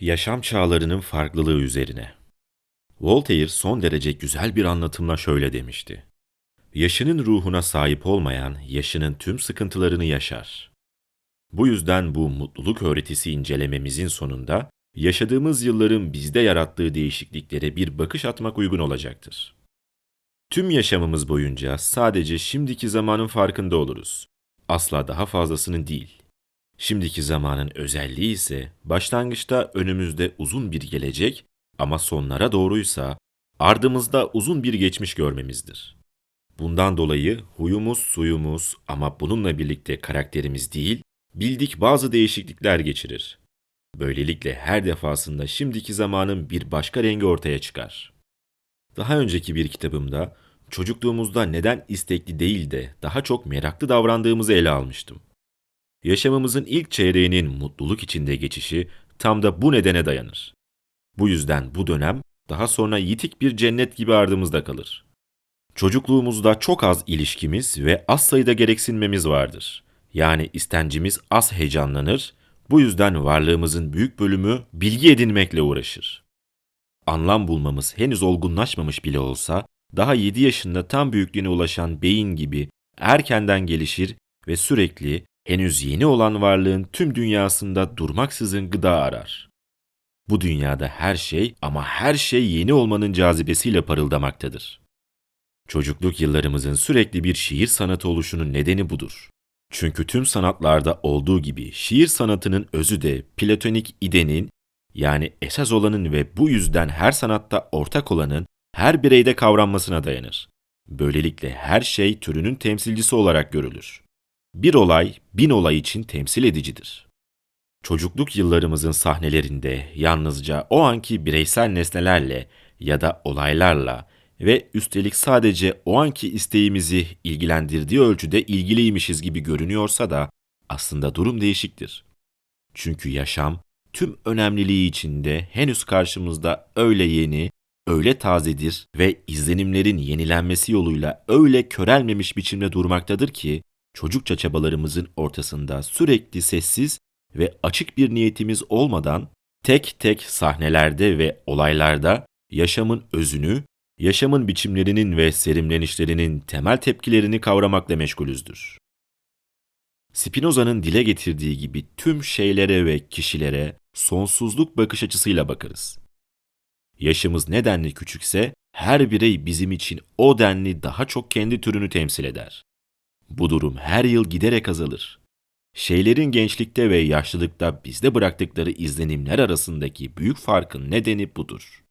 Yaşam çağlarının farklılığı üzerine. Voltaire son derece güzel bir anlatımla şöyle demişti. Yaşının ruhuna sahip olmayan, yaşının tüm sıkıntılarını yaşar. Bu yüzden bu mutluluk öğretisi incelememizin sonunda, yaşadığımız yılların bizde yarattığı değişikliklere bir bakış atmak uygun olacaktır. Tüm yaşamımız boyunca sadece şimdiki zamanın farkında oluruz. Asla daha fazlasının değil. Şimdiki zamanın özelliği ise başlangıçta önümüzde uzun bir gelecek ama sonlara doğruysa ardımızda uzun bir geçmiş görmemizdir. Bundan dolayı huyumuz suyumuz ama bununla birlikte karakterimiz değil, bildik bazı değişiklikler geçirir. Böylelikle her defasında şimdiki zamanın bir başka rengi ortaya çıkar. Daha önceki bir kitabımda çocukluğumuzda neden istekli değil de daha çok meraklı davrandığımızı ele almıştım. Yaşamımızın ilk çeyreğinin mutluluk içinde geçişi tam da bu nedene dayanır. Bu yüzden bu dönem daha sonra yitik bir cennet gibi ardımızda kalır. Çocukluğumuzda çok az ilişkimiz ve az sayıda gereksinmemiz vardır. Yani istencimiz az heyecanlanır, bu yüzden varlığımızın büyük bölümü bilgi edinmekle uğraşır. Anlam bulmamız henüz olgunlaşmamış bile olsa, daha 7 yaşında tam büyüklüğüne ulaşan beyin gibi erkenden gelişir ve sürekli henüz yeni olan varlığın tüm dünyasında durmaksızın gıda arar. Bu dünyada her şey ama her şey yeni olmanın cazibesiyle parıldamaktadır. Çocukluk yıllarımızın sürekli bir şiir sanatı oluşunun nedeni budur. Çünkü tüm sanatlarda olduğu gibi şiir sanatının özü de platonik idenin yani esas olanın ve bu yüzden her sanatta ortak olanın her bireyde kavranmasına dayanır. Böylelikle her şey türünün temsilcisi olarak görülür. Bir olay, bin olay için temsil edicidir. Çocukluk yıllarımızın sahnelerinde yalnızca o anki bireysel nesnelerle ya da olaylarla ve üstelik sadece o anki isteğimizi ilgilendirdiği ölçüde ilgiliymişiz gibi görünüyorsa da aslında durum değişiktir. Çünkü yaşam tüm önemliliği içinde henüz karşımızda öyle yeni, öyle tazedir ve izlenimlerin yenilenmesi yoluyla öyle körelmemiş biçimde durmaktadır ki çocukça çabalarımızın ortasında sürekli sessiz ve açık bir niyetimiz olmadan tek tek sahnelerde ve olaylarda yaşamın özünü, yaşamın biçimlerinin ve serimlenişlerinin temel tepkilerini kavramakla meşgulüzdür. Spinoza'nın dile getirdiği gibi tüm şeylere ve kişilere sonsuzluk bakış açısıyla bakarız. Yaşımız ne denli küçükse her birey bizim için o denli daha çok kendi türünü temsil eder. Bu durum her yıl giderek azalır. Şeylerin gençlikte ve yaşlılıkta bizde bıraktıkları izlenimler arasındaki büyük farkın nedeni budur.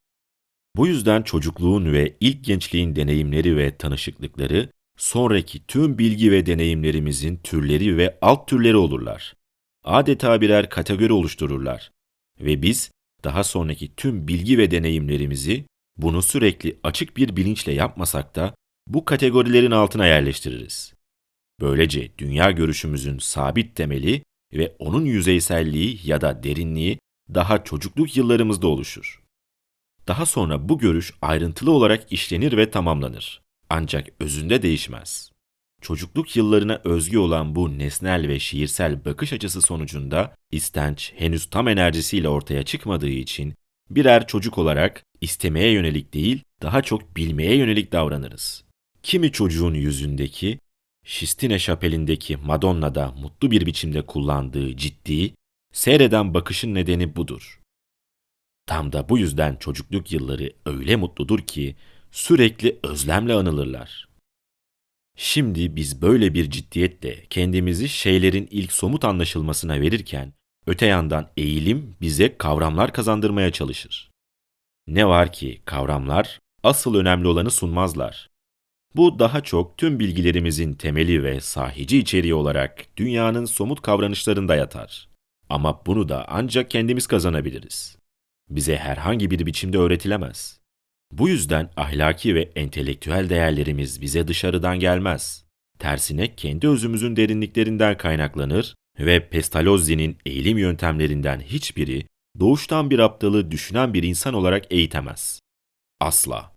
Bu yüzden çocukluğun ve ilk gençliğin deneyimleri ve tanışıklıkları sonraki tüm bilgi ve deneyimlerimizin türleri ve alt türleri olurlar. Adeta birer kategori oluştururlar ve biz daha sonraki tüm bilgi ve deneyimlerimizi bunu sürekli açık bir bilinçle yapmasak da bu kategorilerin altına yerleştiririz. Böylece dünya görüşümüzün sabit temeli ve onun yüzeyselliği ya da derinliği daha çocukluk yıllarımızda oluşur. Daha sonra bu görüş ayrıntılı olarak işlenir ve tamamlanır. Ancak özünde değişmez. Çocukluk yıllarına özgü olan bu nesnel ve şiirsel bakış açısı sonucunda istenç henüz tam enerjisiyle ortaya çıkmadığı için birer çocuk olarak istemeye yönelik değil, daha çok bilmeye yönelik davranırız. Kimi çocuğun yüzündeki Şistine şapelindeki Madonna'da mutlu bir biçimde kullandığı ciddi, seyreden bakışın nedeni budur. Tam da bu yüzden çocukluk yılları öyle mutludur ki sürekli özlemle anılırlar. Şimdi biz böyle bir ciddiyetle kendimizi şeylerin ilk somut anlaşılmasına verirken, öte yandan eğilim bize kavramlar kazandırmaya çalışır. Ne var ki kavramlar asıl önemli olanı sunmazlar. Bu daha çok tüm bilgilerimizin temeli ve sahici içeriği olarak dünyanın somut kavranışlarında yatar. Ama bunu da ancak kendimiz kazanabiliriz. Bize herhangi bir biçimde öğretilemez. Bu yüzden ahlaki ve entelektüel değerlerimiz bize dışarıdan gelmez. Tersine kendi özümüzün derinliklerinden kaynaklanır ve Pestalozzi'nin eğilim yöntemlerinden hiçbiri doğuştan bir aptalı düşünen bir insan olarak eğitemez. Asla.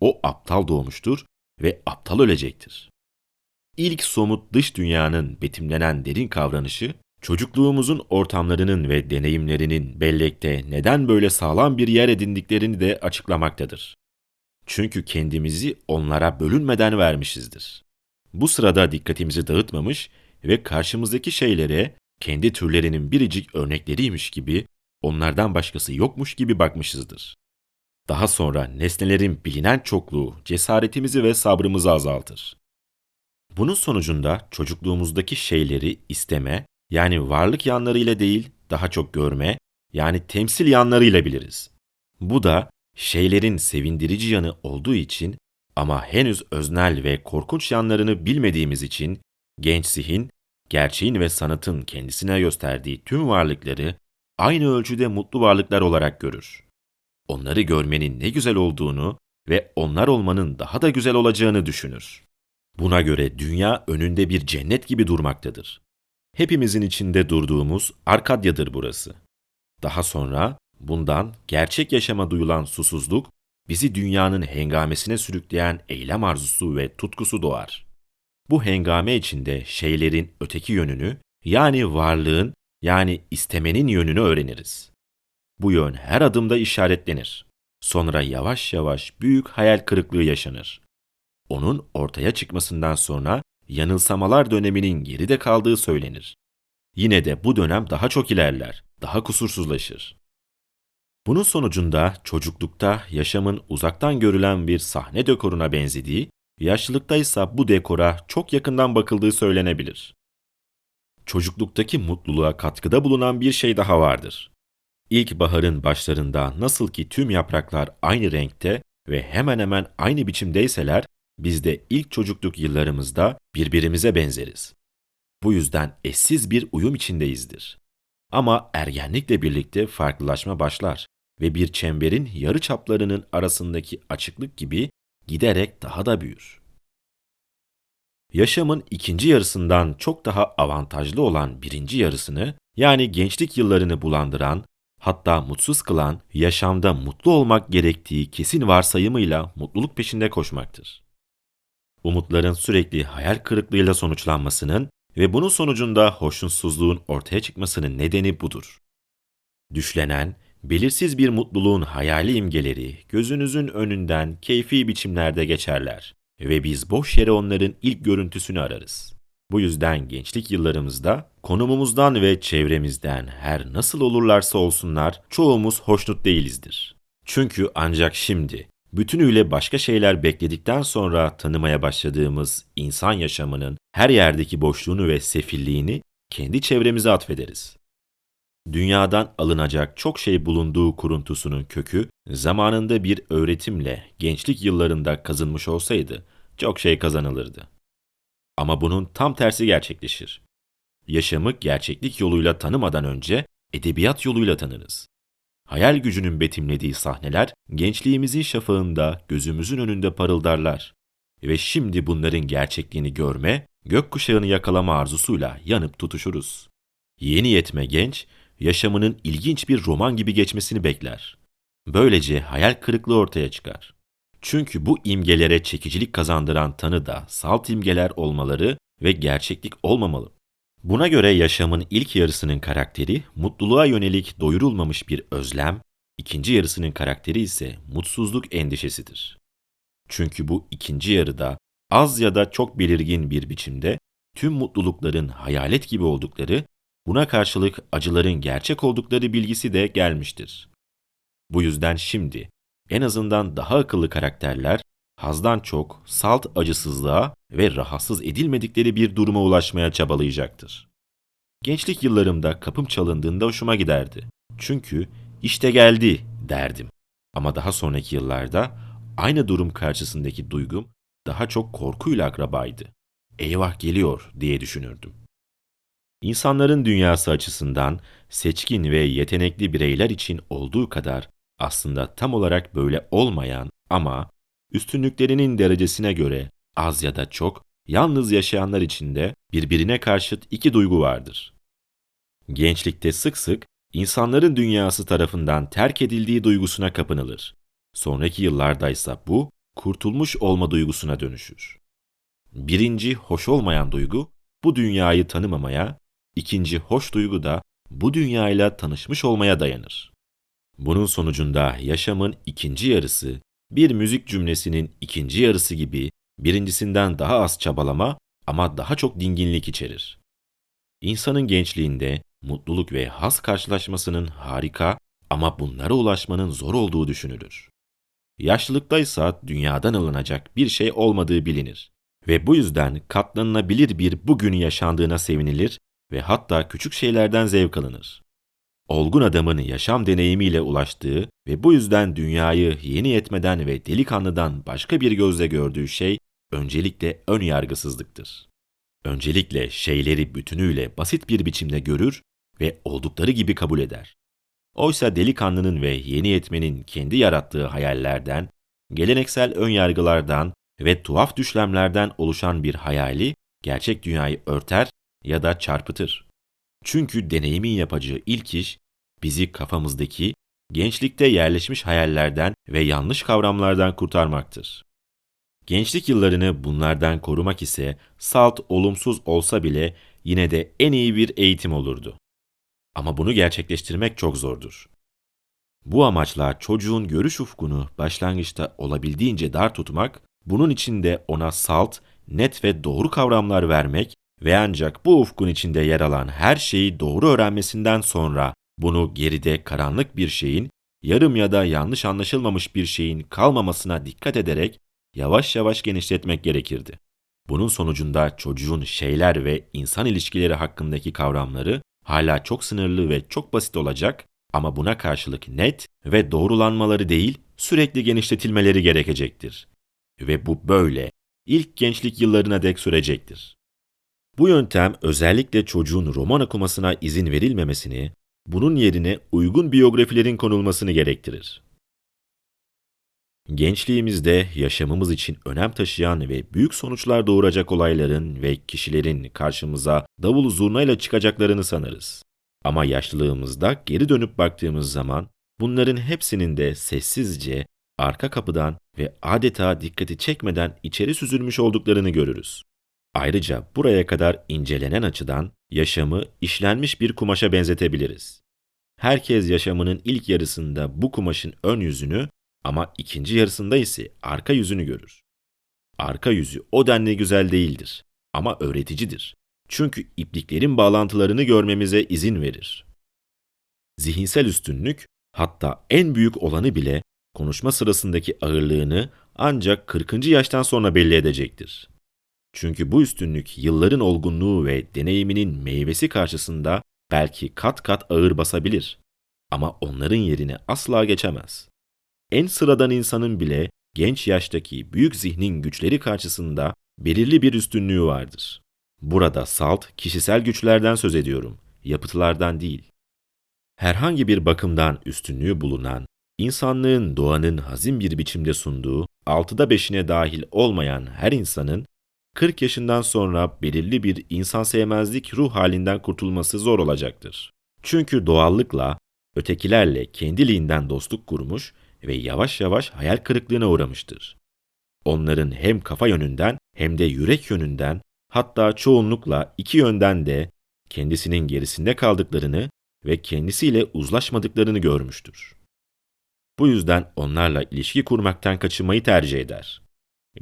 O aptal doğmuştur ve aptal ölecektir. İlk somut dış dünyanın betimlenen derin kavranışı Çocukluğumuzun ortamlarının ve deneyimlerinin bellekte neden böyle sağlam bir yer edindiklerini de açıklamaktadır. Çünkü kendimizi onlara bölünmeden vermişizdir. Bu sırada dikkatimizi dağıtmamış ve karşımızdaki şeylere kendi türlerinin biricik örnekleriymiş gibi, onlardan başkası yokmuş gibi bakmışızdır. Daha sonra nesnelerin bilinen çokluğu cesaretimizi ve sabrımızı azaltır. Bunun sonucunda çocukluğumuzdaki şeyleri isteme, yani varlık yanlarıyla değil, daha çok görme, yani temsil yanlarıyla biliriz. Bu da şeylerin sevindirici yanı olduğu için ama henüz öznel ve korkunç yanlarını bilmediğimiz için genç zihin, gerçeğin ve sanatın kendisine gösterdiği tüm varlıkları aynı ölçüde mutlu varlıklar olarak görür. Onları görmenin ne güzel olduğunu ve onlar olmanın daha da güzel olacağını düşünür. Buna göre dünya önünde bir cennet gibi durmaktadır. Hepimizin içinde durduğumuz Arkadya'dır burası. Daha sonra bundan gerçek yaşama duyulan susuzluk, bizi dünyanın hengamesine sürükleyen eylem arzusu ve tutkusu doğar. Bu hengame içinde şeylerin öteki yönünü, yani varlığın, yani istemenin yönünü öğreniriz. Bu yön her adımda işaretlenir. Sonra yavaş yavaş büyük hayal kırıklığı yaşanır. Onun ortaya çıkmasından sonra yanılsamalar döneminin geride kaldığı söylenir. Yine de bu dönem daha çok ilerler, daha kusursuzlaşır. Bunun sonucunda çocuklukta yaşamın uzaktan görülen bir sahne dekoruna benzediği, yaşlılıkta ise bu dekora çok yakından bakıldığı söylenebilir. Çocukluktaki mutluluğa katkıda bulunan bir şey daha vardır. İlk baharın başlarında nasıl ki tüm yapraklar aynı renkte ve hemen hemen aynı biçimdeyseler, biz de ilk çocukluk yıllarımızda birbirimize benzeriz. Bu yüzden eşsiz bir uyum içindeyizdir. Ama ergenlikle birlikte farklılaşma başlar ve bir çemberin yarı çaplarının arasındaki açıklık gibi giderek daha da büyür. Yaşamın ikinci yarısından çok daha avantajlı olan birinci yarısını, yani gençlik yıllarını bulandıran, hatta mutsuz kılan, yaşamda mutlu olmak gerektiği kesin varsayımıyla mutluluk peşinde koşmaktır. Umutların sürekli hayal kırıklığıyla sonuçlanmasının ve bunun sonucunda hoşnutsuzluğun ortaya çıkmasının nedeni budur. Düşlenen, belirsiz bir mutluluğun hayali imgeleri gözünüzün önünden keyfi biçimlerde geçerler ve biz boş yere onların ilk görüntüsünü ararız. Bu yüzden gençlik yıllarımızda konumumuzdan ve çevremizden her nasıl olurlarsa olsunlar çoğumuz hoşnut değilizdir. Çünkü ancak şimdi bütünüyle başka şeyler bekledikten sonra tanımaya başladığımız insan yaşamının her yerdeki boşluğunu ve sefilliğini kendi çevremize atfederiz. Dünyadan alınacak çok şey bulunduğu kuruntusunun kökü zamanında bir öğretimle gençlik yıllarında kazınmış olsaydı çok şey kazanılırdı. Ama bunun tam tersi gerçekleşir. Yaşamı gerçeklik yoluyla tanımadan önce edebiyat yoluyla tanırız. Hayal gücünün betimlediği sahneler gençliğimizin şafağında gözümüzün önünde parıldarlar. Ve şimdi bunların gerçekliğini görme, gökkuşağını yakalama arzusuyla yanıp tutuşuruz. Yeni yetme genç, yaşamının ilginç bir roman gibi geçmesini bekler. Böylece hayal kırıklığı ortaya çıkar. Çünkü bu imgelere çekicilik kazandıran tanı da salt imgeler olmaları ve gerçeklik olmamalı. Buna göre yaşamın ilk yarısının karakteri mutluluğa yönelik doyurulmamış bir özlem, ikinci yarısının karakteri ise mutsuzluk endişesidir. Çünkü bu ikinci yarıda az ya da çok belirgin bir biçimde tüm mutlulukların hayalet gibi oldukları, buna karşılık acıların gerçek oldukları bilgisi de gelmiştir. Bu yüzden şimdi en azından daha akıllı karakterler hazdan çok salt acısızlığa ve rahatsız edilmedikleri bir duruma ulaşmaya çabalayacaktır. Gençlik yıllarımda kapım çalındığında hoşuma giderdi. Çünkü işte geldi derdim. Ama daha sonraki yıllarda aynı durum karşısındaki duygum daha çok korkuyla akrabaydı. Eyvah geliyor diye düşünürdüm. İnsanların dünyası açısından seçkin ve yetenekli bireyler için olduğu kadar aslında tam olarak böyle olmayan ama üstünlüklerinin derecesine göre az ya da çok yalnız yaşayanlar içinde birbirine karşıt iki duygu vardır. Gençlikte sık sık insanların dünyası tarafından terk edildiği duygusuna kapınılır. Sonraki yıllardaysa bu kurtulmuş olma duygusuna dönüşür. Birinci hoş olmayan duygu bu dünyayı tanımamaya, ikinci hoş duygu da bu dünyayla tanışmış olmaya dayanır. Bunun sonucunda yaşamın ikinci yarısı, bir müzik cümlesinin ikinci yarısı gibi birincisinden daha az çabalama ama daha çok dinginlik içerir. İnsanın gençliğinde mutluluk ve haz karşılaşmasının harika ama bunlara ulaşmanın zor olduğu düşünülür. Yaşlılıkta ise dünyadan alınacak bir şey olmadığı bilinir ve bu yüzden katlanılabilir bir bugün yaşandığına sevinilir ve hatta küçük şeylerden zevk alınır. Olgun adamın yaşam deneyimiyle ulaştığı ve bu yüzden dünyayı yeni yetmeden ve delikanlıdan başka bir gözle gördüğü şey öncelikle ön yargısızlıktır. Öncelikle şeyleri bütünüyle basit bir biçimde görür ve oldukları gibi kabul eder. Oysa delikanlının ve yeni yetmenin kendi yarattığı hayallerden, geleneksel ön yargılardan ve tuhaf düşlemlerden oluşan bir hayali gerçek dünyayı örter ya da çarpıtır. Çünkü deneyimin yapacağı ilk iş bizi kafamızdaki gençlikte yerleşmiş hayallerden ve yanlış kavramlardan kurtarmaktır. Gençlik yıllarını bunlardan korumak ise salt olumsuz olsa bile yine de en iyi bir eğitim olurdu. Ama bunu gerçekleştirmek çok zordur. Bu amaçla çocuğun görüş ufkunu başlangıçta olabildiğince dar tutmak, bunun için de ona salt, net ve doğru kavramlar vermek ve ancak bu ufkun içinde yer alan her şeyi doğru öğrenmesinden sonra bunu geride karanlık bir şeyin, yarım ya da yanlış anlaşılmamış bir şeyin kalmamasına dikkat ederek yavaş yavaş genişletmek gerekirdi. Bunun sonucunda çocuğun şeyler ve insan ilişkileri hakkındaki kavramları hala çok sınırlı ve çok basit olacak ama buna karşılık net ve doğrulanmaları değil sürekli genişletilmeleri gerekecektir. Ve bu böyle ilk gençlik yıllarına dek sürecektir. Bu yöntem özellikle çocuğun roman okumasına izin verilmemesini, bunun yerine uygun biyografilerin konulmasını gerektirir. Gençliğimizde yaşamımız için önem taşıyan ve büyük sonuçlar doğuracak olayların ve kişilerin karşımıza davul zurnayla çıkacaklarını sanırız. Ama yaşlılığımızda geri dönüp baktığımız zaman bunların hepsinin de sessizce arka kapıdan ve adeta dikkati çekmeden içeri süzülmüş olduklarını görürüz. Ayrıca buraya kadar incelenen açıdan yaşamı işlenmiş bir kumaşa benzetebiliriz. Herkes yaşamının ilk yarısında bu kumaşın ön yüzünü ama ikinci yarısında ise arka yüzünü görür. Arka yüzü o denli güzel değildir ama öğreticidir. Çünkü ipliklerin bağlantılarını görmemize izin verir. Zihinsel üstünlük, hatta en büyük olanı bile konuşma sırasındaki ağırlığını ancak 40. yaştan sonra belli edecektir. Çünkü bu üstünlük yılların olgunluğu ve deneyiminin meyvesi karşısında belki kat kat ağır basabilir. Ama onların yerine asla geçemez. En sıradan insanın bile genç yaştaki büyük zihnin güçleri karşısında belirli bir üstünlüğü vardır. Burada salt, kişisel güçlerden söz ediyorum, yapıtlardan değil. Herhangi bir bakımdan üstünlüğü bulunan, insanlığın doğanın hazin bir biçimde sunduğu, altıda beşine dahil olmayan her insanın 40 yaşından sonra belirli bir insan sevmezlik ruh halinden kurtulması zor olacaktır. Çünkü doğallıkla, ötekilerle kendiliğinden dostluk kurmuş ve yavaş yavaş hayal kırıklığına uğramıştır. Onların hem kafa yönünden hem de yürek yönünden hatta çoğunlukla iki yönden de kendisinin gerisinde kaldıklarını ve kendisiyle uzlaşmadıklarını görmüştür. Bu yüzden onlarla ilişki kurmaktan kaçınmayı tercih eder.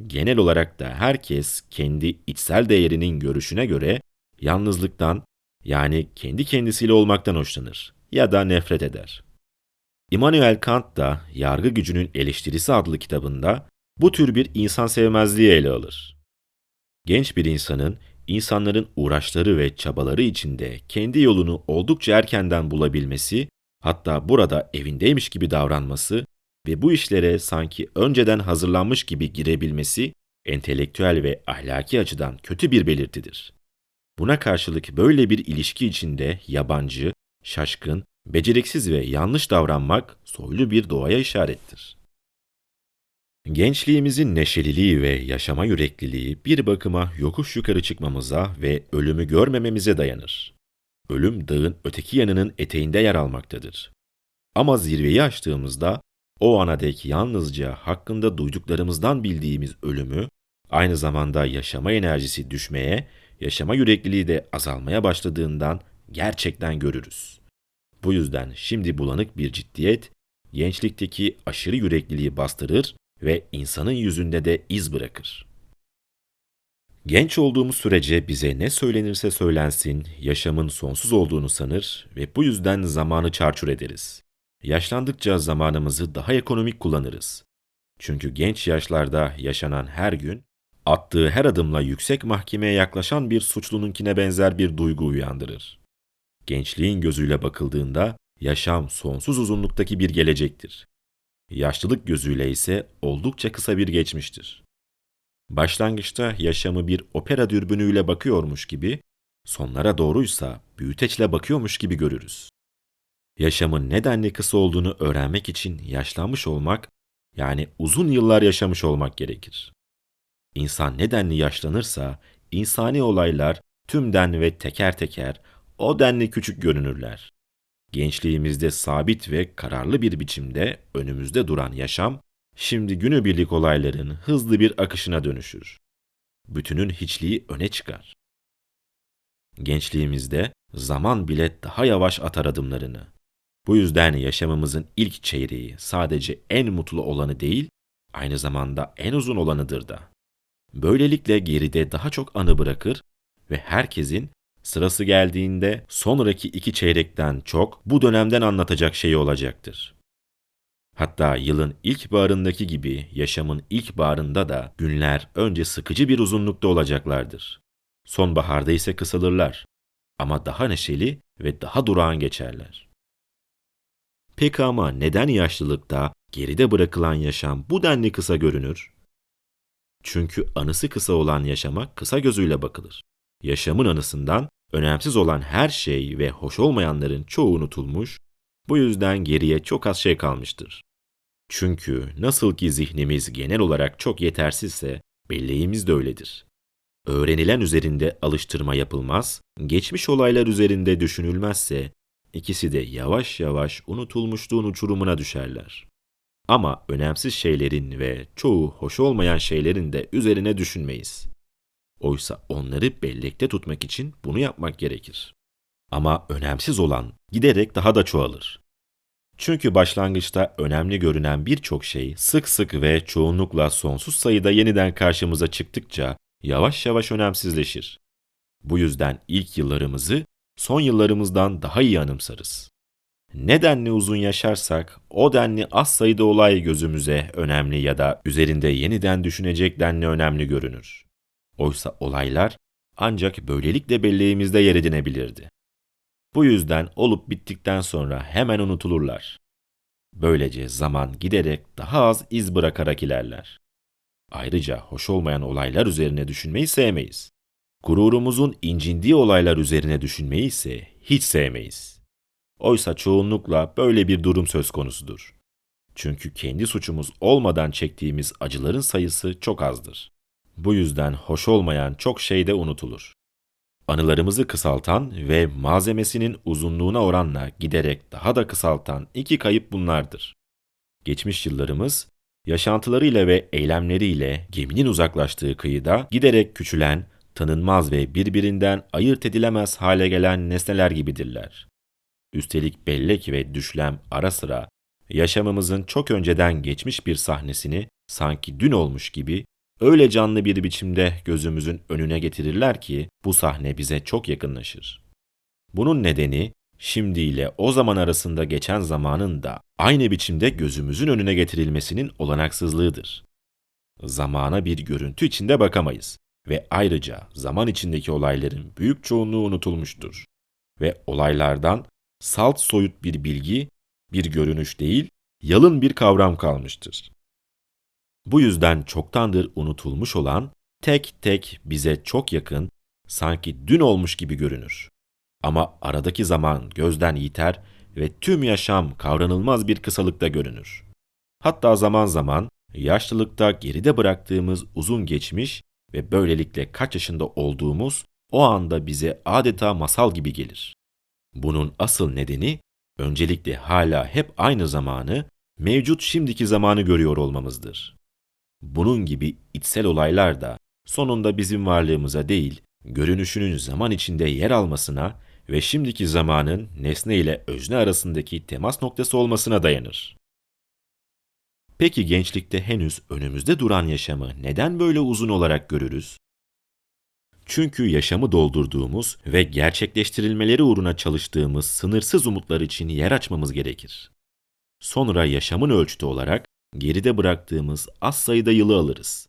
Genel olarak da herkes kendi içsel değerinin görüşüne göre yalnızlıktan yani kendi kendisiyle olmaktan hoşlanır ya da nefret eder. Immanuel Kant da Yargı Gücünün Eleştirisi adlı kitabında bu tür bir insan sevmezliği ele alır. Genç bir insanın insanların uğraşları ve çabaları içinde kendi yolunu oldukça erkenden bulabilmesi, hatta burada evindeymiş gibi davranması ve bu işlere sanki önceden hazırlanmış gibi girebilmesi entelektüel ve ahlaki açıdan kötü bir belirtidir. Buna karşılık böyle bir ilişki içinde yabancı, şaşkın, beceriksiz ve yanlış davranmak soylu bir doğaya işarettir. Gençliğimizin neşeliliği ve yaşama yürekliliği bir bakıma yokuş yukarı çıkmamıza ve ölümü görmememize dayanır. Ölüm dağın öteki yanının eteğinde yer almaktadır. Ama zirveyi aştığımızda o ana dek yalnızca hakkında duyduklarımızdan bildiğimiz ölümü, aynı zamanda yaşama enerjisi düşmeye yaşama yürekliliği de azalmaya başladığından gerçekten görürüz. Bu yüzden şimdi bulanık bir ciddiyet, gençlikteki aşırı yürekliliği bastırır ve insanın yüzünde de iz bırakır. Genç olduğumuz sürece bize ne söylenirse söylensin, yaşamın sonsuz olduğunu sanır ve bu yüzden zamanı çarçur ederiz. Yaşlandıkça zamanımızı daha ekonomik kullanırız. Çünkü genç yaşlarda yaşanan her gün, attığı her adımla yüksek mahkemeye yaklaşan bir suçlununkine benzer bir duygu uyandırır. Gençliğin gözüyle bakıldığında yaşam sonsuz uzunluktaki bir gelecektir. Yaşlılık gözüyle ise oldukça kısa bir geçmiştir. Başlangıçta yaşamı bir opera dürbünüyle bakıyormuş gibi, sonlara doğruysa büyüteçle bakıyormuş gibi görürüz. Yaşamın nedenli kısa olduğunu öğrenmek için yaşlanmış olmak, yani uzun yıllar yaşamış olmak gerekir. İnsan nedenli yaşlanırsa, insani olaylar tümden ve teker teker o denli küçük görünürler. Gençliğimizde sabit ve kararlı bir biçimde önümüzde duran yaşam, şimdi günübirlik olayların hızlı bir akışına dönüşür. Bütünün hiçliği öne çıkar. Gençliğimizde zaman bile daha yavaş atar adımlarını. Bu yüzden yaşamımızın ilk çeyreği sadece en mutlu olanı değil, aynı zamanda en uzun olanıdır da. Böylelikle geride daha çok anı bırakır ve herkesin sırası geldiğinde sonraki iki çeyrekten çok bu dönemden anlatacak şeyi olacaktır. Hatta yılın ilk bağrındaki gibi yaşamın ilk bağrında da günler önce sıkıcı bir uzunlukta olacaklardır. Sonbaharda ise kısalırlar ama daha neşeli ve daha durağan geçerler. Peki ama neden yaşlılıkta geride bırakılan yaşam bu denli kısa görünür? Çünkü anısı kısa olan yaşama kısa gözüyle bakılır. Yaşamın anısından önemsiz olan her şey ve hoş olmayanların çoğu unutulmuş, bu yüzden geriye çok az şey kalmıştır. Çünkü nasıl ki zihnimiz genel olarak çok yetersizse, belleğimiz de öyledir. Öğrenilen üzerinde alıştırma yapılmaz, geçmiş olaylar üzerinde düşünülmezse, ikisi de yavaş yavaş unutulmuşluğun uçurumuna düşerler. Ama önemsiz şeylerin ve çoğu hoş olmayan şeylerin de üzerine düşünmeyiz. Oysa onları bellekte tutmak için bunu yapmak gerekir. Ama önemsiz olan giderek daha da çoğalır. Çünkü başlangıçta önemli görünen birçok şey sık sık ve çoğunlukla sonsuz sayıda yeniden karşımıza çıktıkça yavaş yavaş önemsizleşir. Bu yüzden ilk yıllarımızı son yıllarımızdan daha iyi anımsarız. Ne denli uzun yaşarsak o denli az sayıda olay gözümüze önemli ya da üzerinde yeniden düşünecek denli önemli görünür. Oysa olaylar ancak böylelikle belleğimizde yer edinebilirdi. Bu yüzden olup bittikten sonra hemen unutulurlar. Böylece zaman giderek daha az iz bırakarak ilerler. Ayrıca hoş olmayan olaylar üzerine düşünmeyi sevmeyiz. Gururumuzun incindiği olaylar üzerine düşünmeyi ise hiç sevmeyiz. Oysa çoğunlukla böyle bir durum söz konusudur. Çünkü kendi suçumuz olmadan çektiğimiz acıların sayısı çok azdır. Bu yüzden hoş olmayan çok şey de unutulur. Anılarımızı kısaltan ve malzemesinin uzunluğuna oranla giderek daha da kısaltan iki kayıp bunlardır. Geçmiş yıllarımız, yaşantılarıyla ve eylemleriyle geminin uzaklaştığı kıyıda giderek küçülen, tanınmaz ve birbirinden ayırt edilemez hale gelen nesneler gibidirler. Üstelik bellek ve düşlem ara sıra yaşamımızın çok önceden geçmiş bir sahnesini sanki dün olmuş gibi öyle canlı bir biçimde gözümüzün önüne getirirler ki bu sahne bize çok yakınlaşır. Bunun nedeni şimdi ile o zaman arasında geçen zamanın da aynı biçimde gözümüzün önüne getirilmesinin olanaksızlığıdır. Zamana bir görüntü içinde bakamayız ve ayrıca zaman içindeki olayların büyük çoğunluğu unutulmuştur ve olaylardan salt soyut bir bilgi, bir görünüş değil, yalın bir kavram kalmıştır. Bu yüzden çoktandır unutulmuş olan tek tek bize çok yakın, sanki dün olmuş gibi görünür. Ama aradaki zaman gözden yiter ve tüm yaşam kavranılmaz bir kısalıkta görünür. Hatta zaman zaman yaşlılıkta geride bıraktığımız uzun geçmiş ve böylelikle kaç yaşında olduğumuz o anda bize adeta masal gibi gelir. Bunun asıl nedeni öncelikle hala hep aynı zamanı, mevcut şimdiki zamanı görüyor olmamızdır. Bunun gibi içsel olaylar da sonunda bizim varlığımıza değil, görünüşünün zaman içinde yer almasına ve şimdiki zamanın nesne ile özne arasındaki temas noktası olmasına dayanır. Peki gençlikte henüz önümüzde duran yaşamı neden böyle uzun olarak görürüz? Çünkü yaşamı doldurduğumuz ve gerçekleştirilmeleri uğruna çalıştığımız sınırsız umutlar için yer açmamız gerekir. Sonra yaşamın ölçütü olarak geride bıraktığımız az sayıda yılı alırız.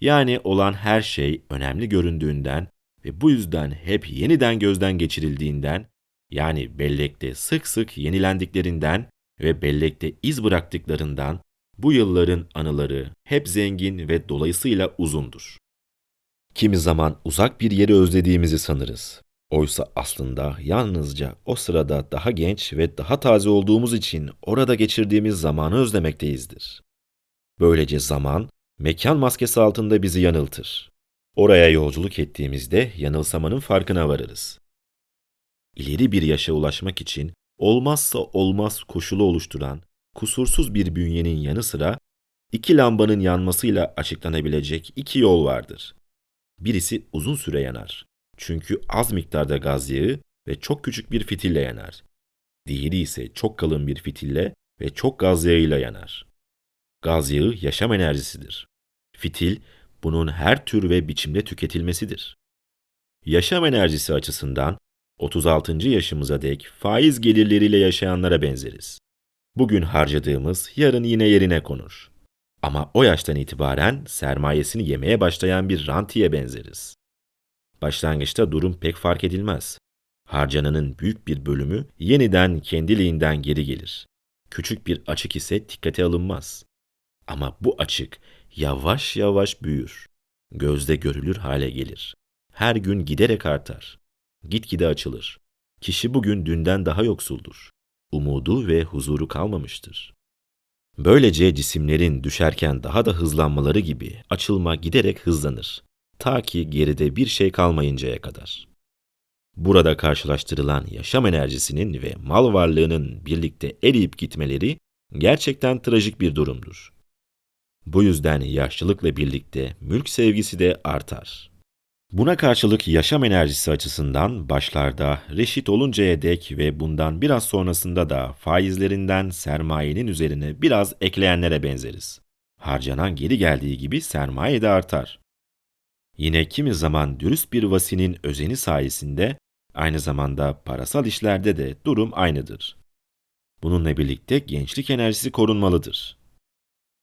Yani olan her şey önemli göründüğünden ve bu yüzden hep yeniden gözden geçirildiğinden, yani bellekte sık sık yenilendiklerinden ve bellekte iz bıraktıklarından bu yılların anıları hep zengin ve dolayısıyla uzundur. Kimi zaman uzak bir yeri özlediğimizi sanırız. Oysa aslında yalnızca o sırada daha genç ve daha taze olduğumuz için orada geçirdiğimiz zamanı özlemekteyizdir. Böylece zaman, mekan maskesi altında bizi yanıltır. Oraya yolculuk ettiğimizde yanılsamanın farkına varırız. İleri bir yaşa ulaşmak için olmazsa olmaz koşulu oluşturan kusursuz bir bünyenin yanı sıra iki lambanın yanmasıyla açıklanabilecek iki yol vardır. Birisi uzun süre yanar. Çünkü az miktarda gaz yağı ve çok küçük bir fitille yanar. Diğeri ise çok kalın bir fitille ve çok gaz yağıyla yanar. Gaz yağı yaşam enerjisidir. Fitil, bunun her tür ve biçimde tüketilmesidir. Yaşam enerjisi açısından 36. yaşımıza dek faiz gelirleriyle yaşayanlara benzeriz. Bugün harcadığımız yarın yine yerine konur. Ama o yaştan itibaren sermayesini yemeye başlayan bir rantiye benzeriz. Başlangıçta durum pek fark edilmez. Harcananın büyük bir bölümü yeniden kendiliğinden geri gelir. Küçük bir açık ise dikkate alınmaz. Ama bu açık yavaş yavaş büyür. Gözde görülür hale gelir. Her gün giderek artar. Gitgide açılır. Kişi bugün dünden daha yoksuldur. Umudu ve huzuru kalmamıştır. Böylece cisimlerin düşerken daha da hızlanmaları gibi açılma giderek hızlanır. Ta ki geride bir şey kalmayıncaya kadar. Burada karşılaştırılan yaşam enerjisinin ve mal varlığının birlikte eriyip gitmeleri gerçekten trajik bir durumdur. Bu yüzden yaşlılıkla birlikte mülk sevgisi de artar. Buna karşılık yaşam enerjisi açısından başlarda reşit oluncaya dek ve bundan biraz sonrasında da faizlerinden sermayenin üzerine biraz ekleyenlere benzeriz. Harcanan geri geldiği gibi sermaye de artar. Yine kimi zaman dürüst bir vasinin özeni sayesinde aynı zamanda parasal işlerde de durum aynıdır. Bununla birlikte gençlik enerjisi korunmalıdır.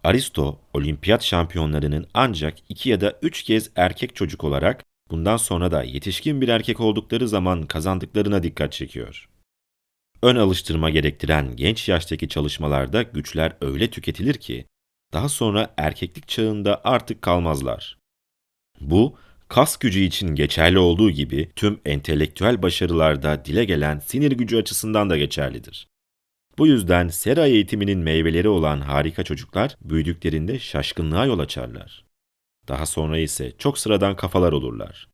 Aristo, olimpiyat şampiyonlarının ancak iki ya da üç kez erkek çocuk olarak bundan sonra da yetişkin bir erkek oldukları zaman kazandıklarına dikkat çekiyor. Ön alıştırma gerektiren genç yaştaki çalışmalarda güçler öyle tüketilir ki, daha sonra erkeklik çağında artık kalmazlar. Bu, kas gücü için geçerli olduğu gibi tüm entelektüel başarılarda dile gelen sinir gücü açısından da geçerlidir. Bu yüzden sera eğitiminin meyveleri olan harika çocuklar büyüdüklerinde şaşkınlığa yol açarlar. Daha sonra ise çok sıradan kafalar olurlar.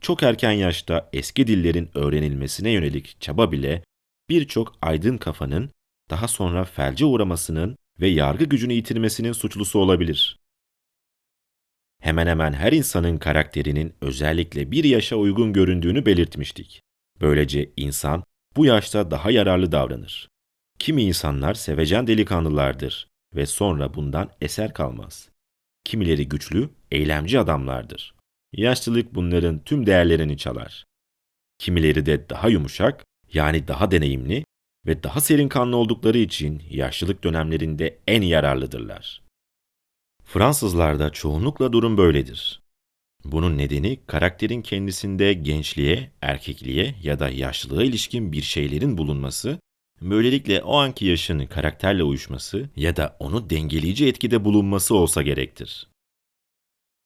Çok erken yaşta eski dillerin öğrenilmesine yönelik çaba bile birçok aydın kafanın daha sonra felce uğramasının ve yargı gücünü yitirmesinin suçlusu olabilir. Hemen hemen her insanın karakterinin özellikle bir yaşa uygun göründüğünü belirtmiştik. Böylece insan bu yaşta daha yararlı davranır. Kimi insanlar sevecen delikanlılardır ve sonra bundan eser kalmaz. Kimileri güçlü, eylemci adamlardır. Yaşlılık bunların tüm değerlerini çalar. Kimileri de daha yumuşak, yani daha deneyimli ve daha serin kanlı oldukları için yaşlılık dönemlerinde en yararlıdırlar. Fransızlarda çoğunlukla durum böyledir. Bunun nedeni karakterin kendisinde gençliğe, erkekliğe ya da yaşlılığa ilişkin bir şeylerin bulunması, böylelikle o anki yaşın karakterle uyuşması ya da onu dengeleyici etkide bulunması olsa gerektir.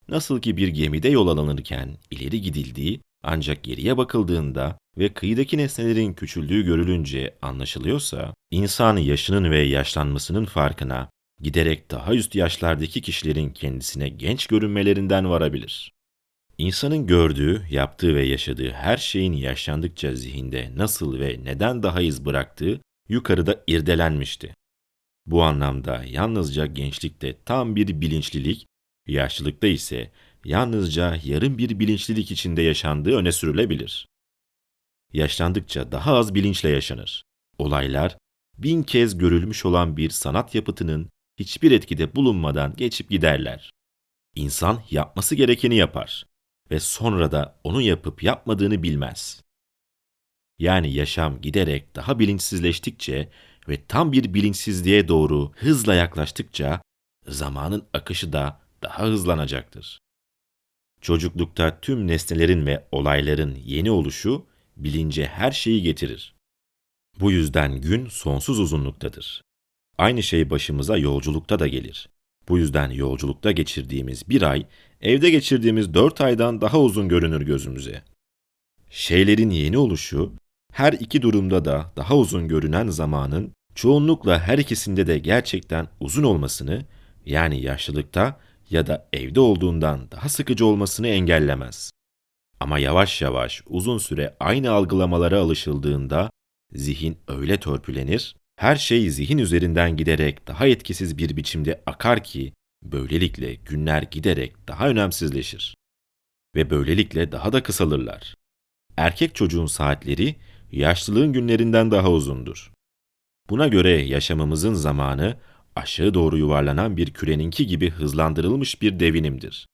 Nasıl ki bir gemide yol alınırken ileri gidildiği ancak geriye bakıldığında ve kıyıdaki nesnelerin küçüldüğü görülünce anlaşılıyorsa, insan yaşının ve yaşlanmasının farkına giderek daha üst yaşlardaki kişilerin kendisine genç görünmelerinden varabilir. İnsanın gördüğü, yaptığı ve yaşadığı her şeyin yaşlandıkça zihinde nasıl ve neden daha iz bıraktığı yukarıda irdelenmişti. Bu anlamda yalnızca gençlikte tam bir bilinçlilik, yaşlılıkta ise yalnızca yarım bir bilinçlilik içinde yaşandığı öne sürülebilir. Yaşlandıkça daha az bilinçle yaşanır. Olaylar, bin kez görülmüş olan bir sanat yapıtının hiçbir etkide bulunmadan geçip giderler. İnsan yapması gerekeni yapar ve sonra da onu yapıp yapmadığını bilmez. Yani yaşam giderek daha bilinçsizleştikçe ve tam bir bilinçsizliğe doğru hızla yaklaştıkça zamanın akışı da daha hızlanacaktır. Çocuklukta tüm nesnelerin ve olayların yeni oluşu bilince her şeyi getirir. Bu yüzden gün sonsuz uzunluktadır. Aynı şey başımıza yolculukta da gelir. Bu yüzden yolculukta geçirdiğimiz bir ay, evde geçirdiğimiz dört aydan daha uzun görünür gözümüze. Şeylerin yeni oluşu, her iki durumda da daha uzun görünen zamanın çoğunlukla her ikisinde de gerçekten uzun olmasını, yani yaşlılıkta ya da evde olduğundan daha sıkıcı olmasını engellemez. Ama yavaş yavaş uzun süre aynı algılamalara alışıldığında zihin öyle törpülenir, her şey zihin üzerinden giderek daha etkisiz bir biçimde akar ki böylelikle günler giderek daha önemsizleşir. Ve böylelikle daha da kısalırlar. Erkek çocuğun saatleri yaşlılığın günlerinden daha uzundur. Buna göre yaşamımızın zamanı aşağı doğru yuvarlanan bir küreninki gibi hızlandırılmış bir devinimdir.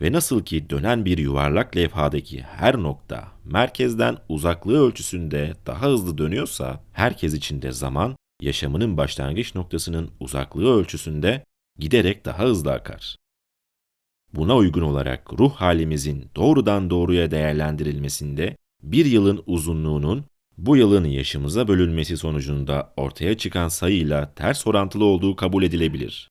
Ve nasıl ki dönen bir yuvarlak levhadaki her nokta merkezden uzaklığı ölçüsünde daha hızlı dönüyorsa, herkes için de zaman yaşamının başlangıç noktasının uzaklığı ölçüsünde giderek daha hızlı akar. Buna uygun olarak ruh halimizin doğrudan doğruya değerlendirilmesinde bir yılın uzunluğunun bu yılın yaşımıza bölünmesi sonucunda ortaya çıkan sayıyla ters orantılı olduğu kabul edilebilir.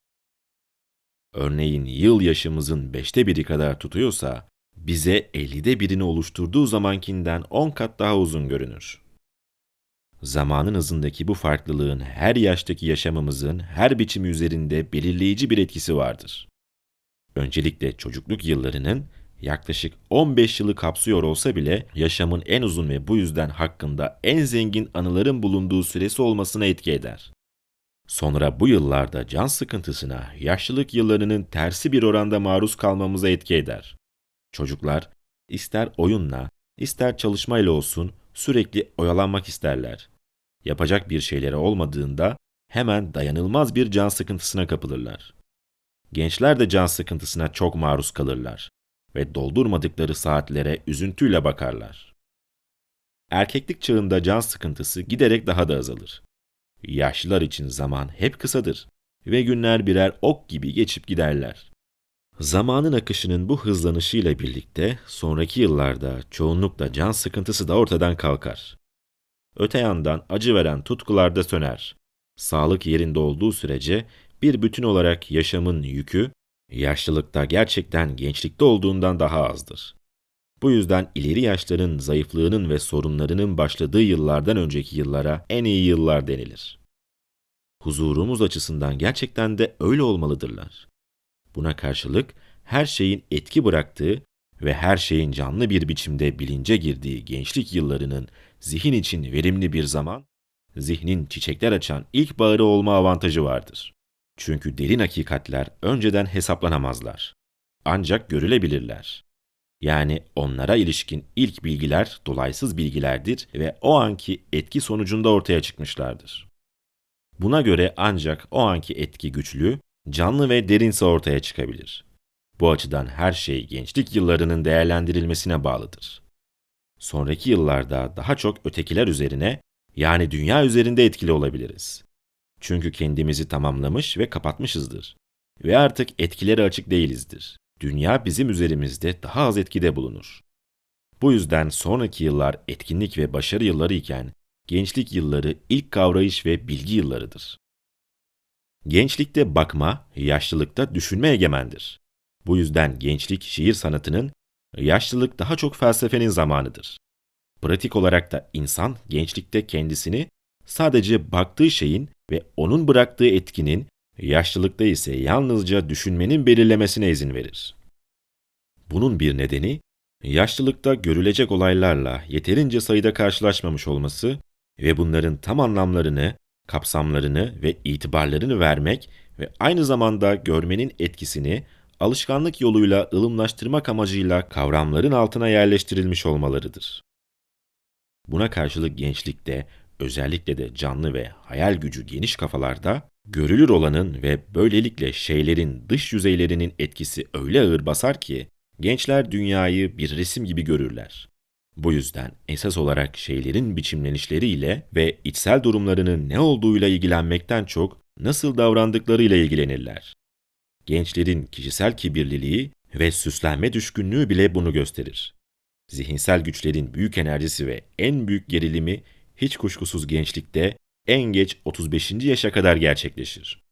Örneğin yıl yaşımızın beşte biri kadar tutuyorsa, bize 50'de birini oluşturduğu zamankinden 10 kat daha uzun görünür. Zamanın hızındaki bu farklılığın her yaştaki yaşamımızın her biçimi üzerinde belirleyici bir etkisi vardır. Öncelikle çocukluk yıllarının yaklaşık 15 yılı kapsıyor olsa bile yaşamın en uzun ve bu yüzden hakkında en zengin anıların bulunduğu süresi olmasına etki eder. Sonra bu yıllarda can sıkıntısına, yaşlılık yıllarının tersi bir oranda maruz kalmamıza etki eder. Çocuklar ister oyunla, ister çalışmayla olsun sürekli oyalanmak isterler. Yapacak bir şeyleri olmadığında hemen dayanılmaz bir can sıkıntısına kapılırlar. Gençler de can sıkıntısına çok maruz kalırlar ve doldurmadıkları saatlere üzüntüyle bakarlar. Erkeklik çağında can sıkıntısı giderek daha da azalır. Yaşlılar için zaman hep kısadır ve günler birer ok gibi geçip giderler. Zamanın akışının bu hızlanışıyla birlikte sonraki yıllarda çoğunlukla can sıkıntısı da ortadan kalkar. Öte yandan acı veren tutkular da söner. Sağlık yerinde olduğu sürece bir bütün olarak yaşamın yükü yaşlılıkta gerçekten gençlikte olduğundan daha azdır. Bu yüzden ileri yaşların zayıflığının ve sorunlarının başladığı yıllardan önceki yıllara en iyi yıllar denilir. Huzurumuz açısından gerçekten de öyle olmalıdırlar. Buna karşılık her şeyin etki bıraktığı ve her şeyin canlı bir biçimde bilince girdiği gençlik yıllarının zihin için verimli bir zaman, zihnin çiçekler açan ilk bağrı olma avantajı vardır. Çünkü derin hakikatler önceden hesaplanamazlar. Ancak görülebilirler. Yani onlara ilişkin ilk bilgiler dolaysız bilgilerdir ve o anki etki sonucunda ortaya çıkmışlardır. Buna göre ancak o anki etki güçlü, canlı ve derinse ortaya çıkabilir. Bu açıdan her şey gençlik yıllarının değerlendirilmesine bağlıdır. Sonraki yıllarda daha çok ötekiler üzerine yani dünya üzerinde etkili olabiliriz. Çünkü kendimizi tamamlamış ve kapatmışızdır. Ve artık etkilere açık değilizdir. Dünya bizim üzerimizde daha az etkide bulunur. Bu yüzden sonraki yıllar etkinlik ve başarı yılları iken gençlik yılları ilk kavrayış ve bilgi yıllarıdır. Gençlikte bakma, yaşlılıkta düşünme egemendir. Bu yüzden gençlik şiir sanatının, yaşlılık daha çok felsefenin zamanıdır. Pratik olarak da insan gençlikte kendisini sadece baktığı şeyin ve onun bıraktığı etkinin, yaşlılıkta ise yalnızca düşünmenin belirlemesine izin verir. Bunun bir nedeni, yaşlılıkta görülecek olaylarla yeterince sayıda karşılaşmamış olması ve bunların tam anlamlarını, kapsamlarını ve itibarlarını vermek ve aynı zamanda görmenin etkisini alışkanlık yoluyla ılımlaştırmak amacıyla kavramların altına yerleştirilmiş olmalarıdır. Buna karşılık gençlikte, özellikle de canlı ve hayal gücü geniş kafalarda, görülür olanın ve böylelikle şeylerin dış yüzeylerinin etkisi öyle ağır basar ki, gençler dünyayı bir resim gibi görürler. Bu yüzden esas olarak şeylerin biçimlenişleriyle ve içsel durumlarının ne olduğuyla ilgilenmekten çok nasıl davrandıklarıyla ilgilenirler. Gençlerin kişisel kibirliliği ve süslenme düşkünlüğü bile bunu gösterir. Zihinsel güçlerin büyük enerjisi ve en büyük gerilimi hiç kuşkusuz gençlikte en geç 35. yaşa kadar gerçekleşir.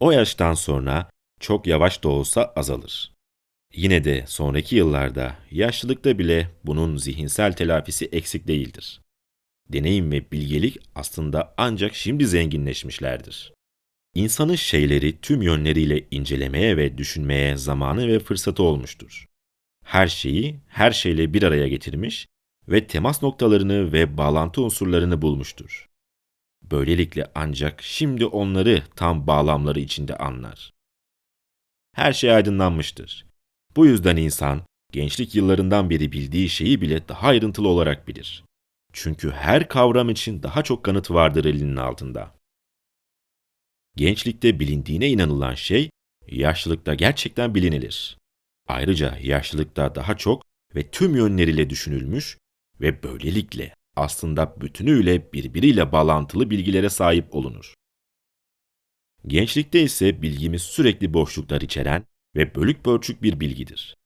O yaştan sonra çok yavaş da olsa azalır. Yine de sonraki yıllarda, yaşlılıkta bile bunun zihinsel telafisi eksik değildir. Deneyim ve bilgelik aslında ancak şimdi zenginleşmişlerdir. İnsanın şeyleri tüm yönleriyle incelemeye ve düşünmeye zamanı ve fırsatı olmuştur. Her şeyi her şeyle bir araya getirmiş ve temas noktalarını ve bağlantı unsurlarını bulmuştur. Böylelikle ancak şimdi onları tam bağlamları içinde anlar. Her şey aydınlanmıştır. Bu yüzden insan gençlik yıllarından beri bildiği şeyi bile daha ayrıntılı olarak bilir. Çünkü her kavram için daha çok kanıt vardır elinin altında. Gençlikte bilindiğine inanılan şey, yaşlılıkta gerçekten bilinilir. Ayrıca yaşlılıkta daha çok ve tüm yönleriyle düşünülmüş ve böylelikle aslında bütünüyle birbiriyle bağlantılı bilgilere sahip olunur. Gençlikte ise bilgimiz sürekli boşluklar içeren ve bölük bölçük bir bilgidir.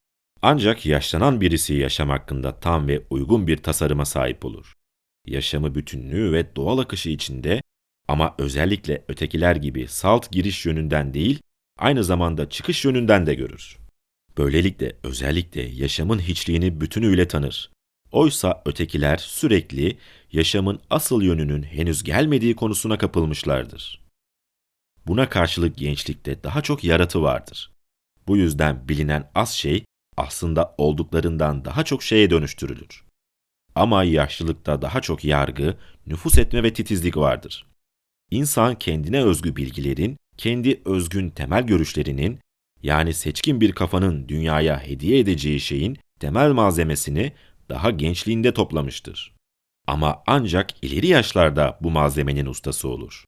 Ancak yaşlanan birisi yaşam hakkında tam ve uygun bir tasarıma sahip olur. Yaşamı bütünlüğü ve doğal akışı içinde ama özellikle ötekiler gibi salt giriş yönünden değil, aynı zamanda çıkış yönünden de görür. Böylelikle özellikle yaşamın hiçliğini bütünüyle tanır. Oysa ötekiler sürekli yaşamın asıl yönünün henüz gelmediği konusuna kapılmışlardır. Buna karşılık gençlikte daha çok yaratı vardır. Bu yüzden bilinen az şey aslında olduklarından daha çok şeye dönüştürülür. Ama yaşlılıkta daha çok yargı, nüfus etme ve titizlik vardır. İnsan kendine özgü bilgilerin, kendi özgün temel görüşlerinin, yani seçkin bir kafanın dünyaya hediye edeceği şeyin temel malzemesini daha gençliğinde toplamıştır. Ama ancak ileri yaşlarda bu malzemenin ustası olur.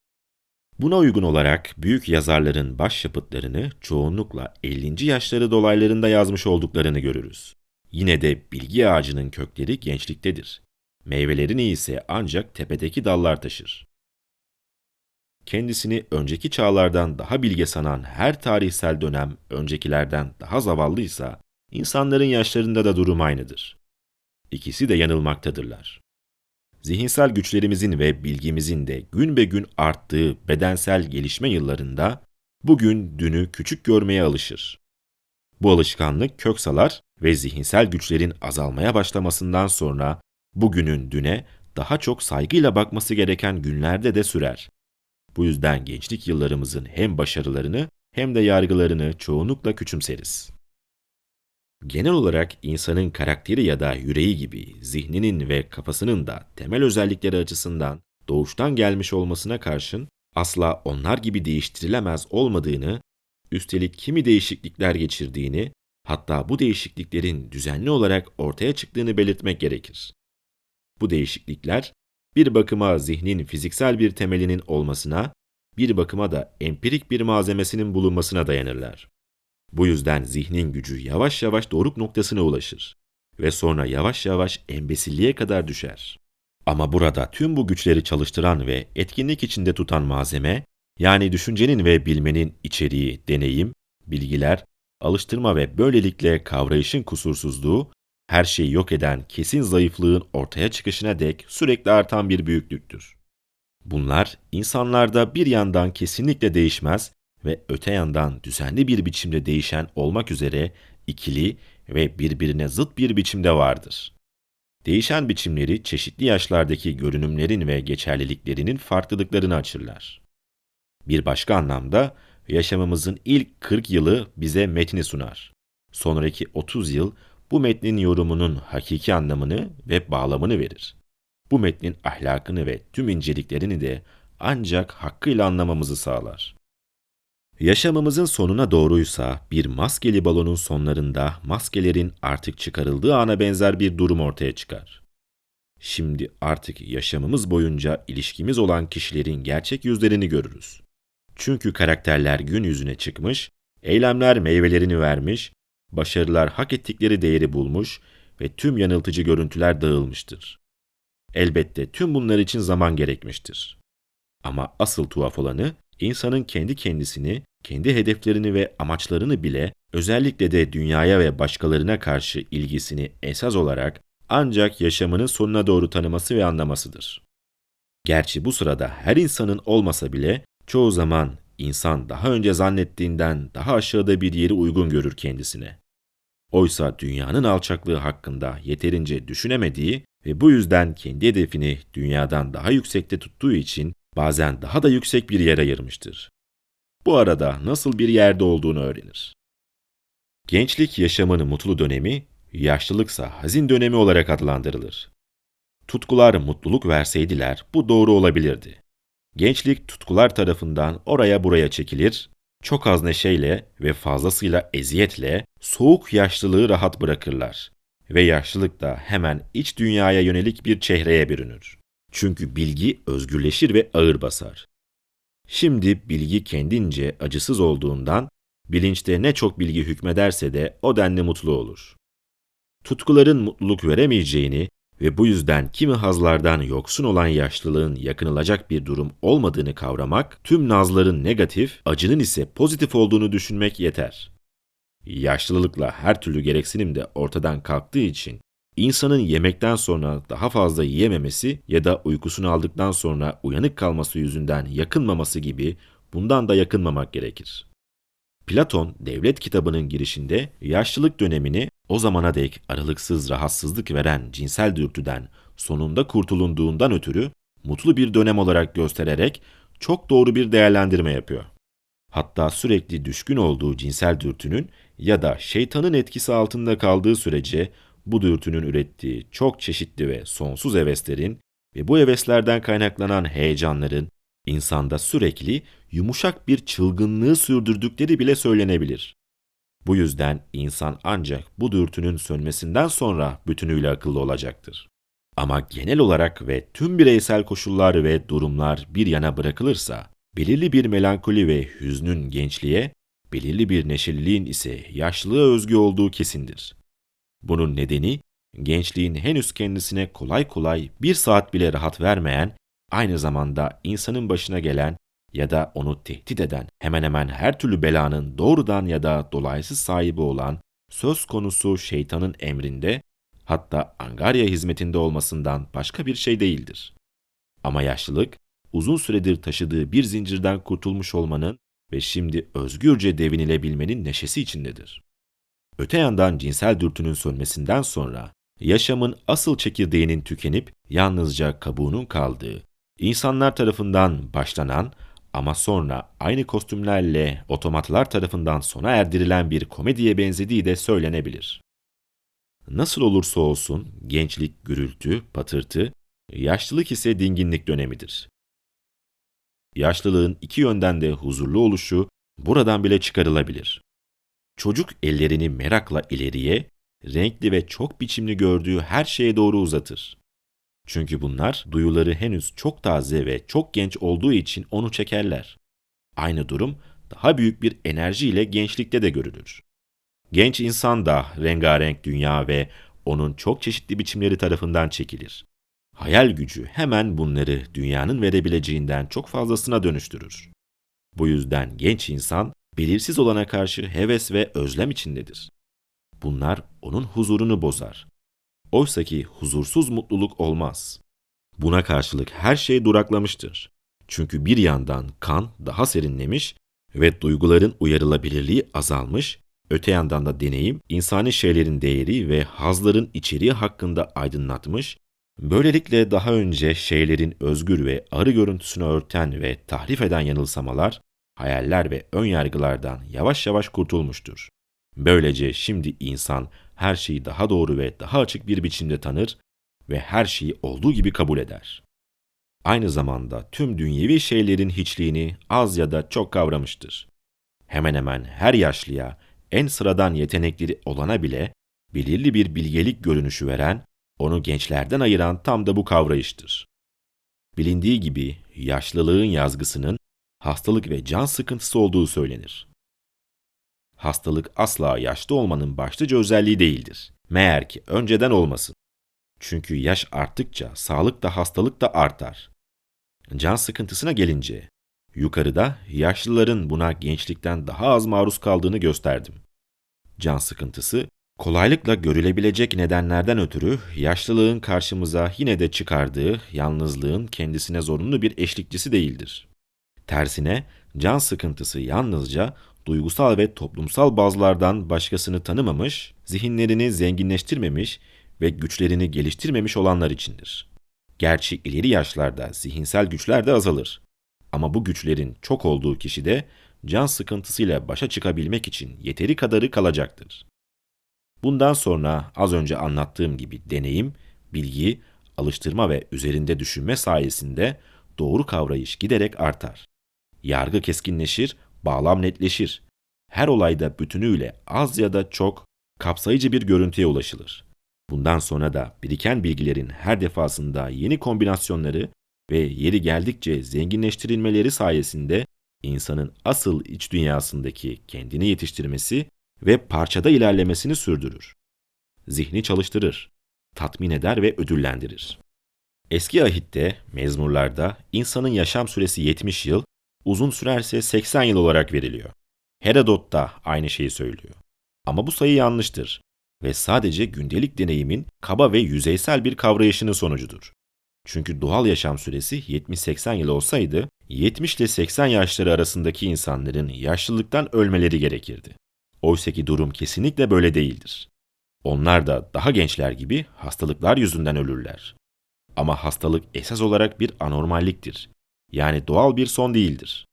Buna uygun olarak büyük yazarların başyapıtlarını çoğunlukla 50. yaşları dolaylarında yazmış olduklarını görürüz. Yine de bilgi ağacının kökleri gençliktedir. Meyvelerini ise ancak tepedeki dallar taşır. Kendisini önceki çağlardan daha bilge sanan her tarihsel dönem öncekilerden daha zavallıysa, insanların yaşlarında da durum aynıdır. İkisi de yanılmaktadırlar zihinsel güçlerimizin ve bilgimizin de gün be gün arttığı bedensel gelişme yıllarında bugün dünü küçük görmeye alışır. Bu alışkanlık kök salar ve zihinsel güçlerin azalmaya başlamasından sonra bugünün düne daha çok saygıyla bakması gereken günlerde de sürer. Bu yüzden gençlik yıllarımızın hem başarılarını hem de yargılarını çoğunlukla küçümseriz. Genel olarak insanın karakteri ya da yüreği gibi zihninin ve kafasının da temel özellikleri açısından doğuştan gelmiş olmasına karşın asla onlar gibi değiştirilemez olmadığını, üstelik kimi değişiklikler geçirdiğini, hatta bu değişikliklerin düzenli olarak ortaya çıktığını belirtmek gerekir. Bu değişiklikler bir bakıma zihnin fiziksel bir temelinin olmasına, bir bakıma da empirik bir malzemesinin bulunmasına dayanırlar. Bu yüzden zihnin gücü yavaş yavaş doruk noktasına ulaşır ve sonra yavaş yavaş embesilliğe kadar düşer. Ama burada tüm bu güçleri çalıştıran ve etkinlik içinde tutan malzeme, yani düşüncenin ve bilmenin içeriği, deneyim, bilgiler, alıştırma ve böylelikle kavrayışın kusursuzluğu, her şeyi yok eden kesin zayıflığın ortaya çıkışına dek sürekli artan bir büyüklüktür. Bunlar insanlarda bir yandan kesinlikle değişmez ve öte yandan düzenli bir biçimde değişen olmak üzere ikili ve birbirine zıt bir biçimde vardır. Değişen biçimleri çeşitli yaşlardaki görünümlerin ve geçerliliklerinin farklılıklarını açırlar. Bir başka anlamda yaşamımızın ilk 40 yılı bize metni sunar. Sonraki 30 yıl bu metnin yorumunun hakiki anlamını ve bağlamını verir. Bu metnin ahlakını ve tüm inceliklerini de ancak hakkıyla anlamamızı sağlar. Yaşamımızın sonuna doğruysa bir maskeli balonun sonlarında maskelerin artık çıkarıldığı ana benzer bir durum ortaya çıkar. Şimdi artık yaşamımız boyunca ilişkimiz olan kişilerin gerçek yüzlerini görürüz. Çünkü karakterler gün yüzüne çıkmış, eylemler meyvelerini vermiş, başarılar hak ettikleri değeri bulmuş ve tüm yanıltıcı görüntüler dağılmıştır. Elbette tüm bunlar için zaman gerekmiştir. Ama asıl tuhaf olanı insanın kendi kendisini, kendi hedeflerini ve amaçlarını bile özellikle de dünyaya ve başkalarına karşı ilgisini esas olarak ancak yaşamının sonuna doğru tanıması ve anlamasıdır. Gerçi bu sırada her insanın olmasa bile çoğu zaman insan daha önce zannettiğinden daha aşağıda bir yeri uygun görür kendisine. Oysa dünyanın alçaklığı hakkında yeterince düşünemediği ve bu yüzden kendi hedefini dünyadan daha yüksekte tuttuğu için bazen daha da yüksek bir yer ayırmıştır. Bu arada nasıl bir yerde olduğunu öğrenir. Gençlik yaşamının mutlu dönemi, yaşlılıksa hazin dönemi olarak adlandırılır. Tutkular mutluluk verseydiler bu doğru olabilirdi. Gençlik tutkular tarafından oraya buraya çekilir, çok az neşeyle ve fazlasıyla eziyetle soğuk yaşlılığı rahat bırakırlar. Ve yaşlılık da hemen iç dünyaya yönelik bir çehreye bürünür. Çünkü bilgi özgürleşir ve ağır basar. Şimdi bilgi kendince acısız olduğundan bilinçte ne çok bilgi hükmederse de o denli mutlu olur. Tutkuların mutluluk veremeyeceğini ve bu yüzden kimi hazlardan yoksun olan yaşlılığın yakınılacak bir durum olmadığını kavramak, tüm nazların negatif, acının ise pozitif olduğunu düşünmek yeter. Yaşlılıkla her türlü gereksinim de ortadan kalktığı için insanın yemekten sonra daha fazla yiyememesi ya da uykusunu aldıktan sonra uyanık kalması yüzünden yakınmaması gibi bundan da yakınmamak gerekir. Platon devlet kitabının girişinde yaşlılık dönemini o zamana dek aralıksız rahatsızlık veren cinsel dürtüden sonunda kurtulunduğundan ötürü mutlu bir dönem olarak göstererek çok doğru bir değerlendirme yapıyor. Hatta sürekli düşkün olduğu cinsel dürtünün ya da şeytanın etkisi altında kaldığı sürece bu dürtünün ürettiği çok çeşitli ve sonsuz heveslerin ve bu heveslerden kaynaklanan heyecanların insanda sürekli yumuşak bir çılgınlığı sürdürdükleri bile söylenebilir. Bu yüzden insan ancak bu dürtünün sönmesinden sonra bütünüyle akıllı olacaktır. Ama genel olarak ve tüm bireysel koşullar ve durumlar bir yana bırakılırsa, belirli bir melankoli ve hüznün gençliğe, belirli bir neşeliliğin ise yaşlılığa özgü olduğu kesindir. Bunun nedeni, gençliğin henüz kendisine kolay kolay bir saat bile rahat vermeyen, aynı zamanda insanın başına gelen ya da onu tehdit eden hemen hemen her türlü belanın doğrudan ya da dolaysız sahibi olan söz konusu şeytanın emrinde hatta Angarya hizmetinde olmasından başka bir şey değildir. Ama yaşlılık uzun süredir taşıdığı bir zincirden kurtulmuş olmanın ve şimdi özgürce devinilebilmenin neşesi içindedir. Öte yandan cinsel dürtünün sönmesinden sonra yaşamın asıl çekirdeğinin tükenip yalnızca kabuğunun kaldığı, insanlar tarafından başlanan ama sonra aynı kostümlerle otomatlar tarafından sona erdirilen bir komediye benzediği de söylenebilir. Nasıl olursa olsun gençlik gürültü, patırtı, yaşlılık ise dinginlik dönemidir. Yaşlılığın iki yönden de huzurlu oluşu buradan bile çıkarılabilir. Çocuk ellerini merakla ileriye, renkli ve çok biçimli gördüğü her şeye doğru uzatır. Çünkü bunlar duyuları henüz çok taze ve çok genç olduğu için onu çekerler. Aynı durum daha büyük bir enerjiyle gençlikte de görülür. Genç insan da rengarenk dünya ve onun çok çeşitli biçimleri tarafından çekilir. Hayal gücü hemen bunları dünyanın verebileceğinden çok fazlasına dönüştürür. Bu yüzden genç insan belirsiz olana karşı heves ve özlem içindedir. Bunlar onun huzurunu bozar. Oysaki huzursuz mutluluk olmaz. Buna karşılık her şey duraklamıştır. Çünkü bir yandan kan daha serinlemiş ve duyguların uyarılabilirliği azalmış, öte yandan da deneyim insani şeylerin değeri ve hazların içeriği hakkında aydınlatmış, böylelikle daha önce şeylerin özgür ve arı görüntüsünü örten ve tahrif eden yanılsamalar, hayaller ve ön yargılardan yavaş yavaş kurtulmuştur. Böylece şimdi insan her şeyi daha doğru ve daha açık bir biçimde tanır ve her şeyi olduğu gibi kabul eder. Aynı zamanda tüm dünyevi şeylerin hiçliğini az ya da çok kavramıştır. hemen hemen her yaşlıya, en sıradan yetenekleri olana bile belirli bir bilgelik görünüşü veren, onu gençlerden ayıran tam da bu kavrayıştır. Bilindiği gibi yaşlılığın yazgısının hastalık ve can sıkıntısı olduğu söylenir. Hastalık asla yaşlı olmanın başlıca özelliği değildir. Meğer ki önceden olmasın. Çünkü yaş arttıkça sağlık da hastalık da artar. Can sıkıntısına gelince, yukarıda yaşlıların buna gençlikten daha az maruz kaldığını gösterdim. Can sıkıntısı, kolaylıkla görülebilecek nedenlerden ötürü yaşlılığın karşımıza yine de çıkardığı yalnızlığın kendisine zorunlu bir eşlikçisi değildir. Tersine can sıkıntısı yalnızca duygusal ve toplumsal bazlardan başkasını tanımamış, zihinlerini zenginleştirmemiş ve güçlerini geliştirmemiş olanlar içindir. Gerçi ileri yaşlarda zihinsel güçler de azalır. Ama bu güçlerin çok olduğu kişide can sıkıntısıyla başa çıkabilmek için yeteri kadarı kalacaktır. Bundan sonra az önce anlattığım gibi deneyim, bilgi, alıştırma ve üzerinde düşünme sayesinde doğru kavrayış giderek artar. Yargı keskinleşir, bağlam netleşir. Her olayda bütünüyle az ya da çok kapsayıcı bir görüntüye ulaşılır. Bundan sonra da biriken bilgilerin her defasında yeni kombinasyonları ve yeri geldikçe zenginleştirilmeleri sayesinde insanın asıl iç dünyasındaki kendini yetiştirmesi ve parçada ilerlemesini sürdürür. Zihni çalıştırır, tatmin eder ve ödüllendirir. Eski ahitte, mezmurlarda insanın yaşam süresi 70 yıl, uzun sürerse 80 yıl olarak veriliyor. Herodot da aynı şeyi söylüyor. Ama bu sayı yanlıştır ve sadece gündelik deneyimin kaba ve yüzeysel bir kavrayışının sonucudur. Çünkü doğal yaşam süresi 70-80 yıl olsaydı, 70 ile 80 yaşları arasındaki insanların yaşlılıktan ölmeleri gerekirdi. Oysaki durum kesinlikle böyle değildir. Onlar da daha gençler gibi hastalıklar yüzünden ölürler. Ama hastalık esas olarak bir anormalliktir. Yani doğal bir son değildir.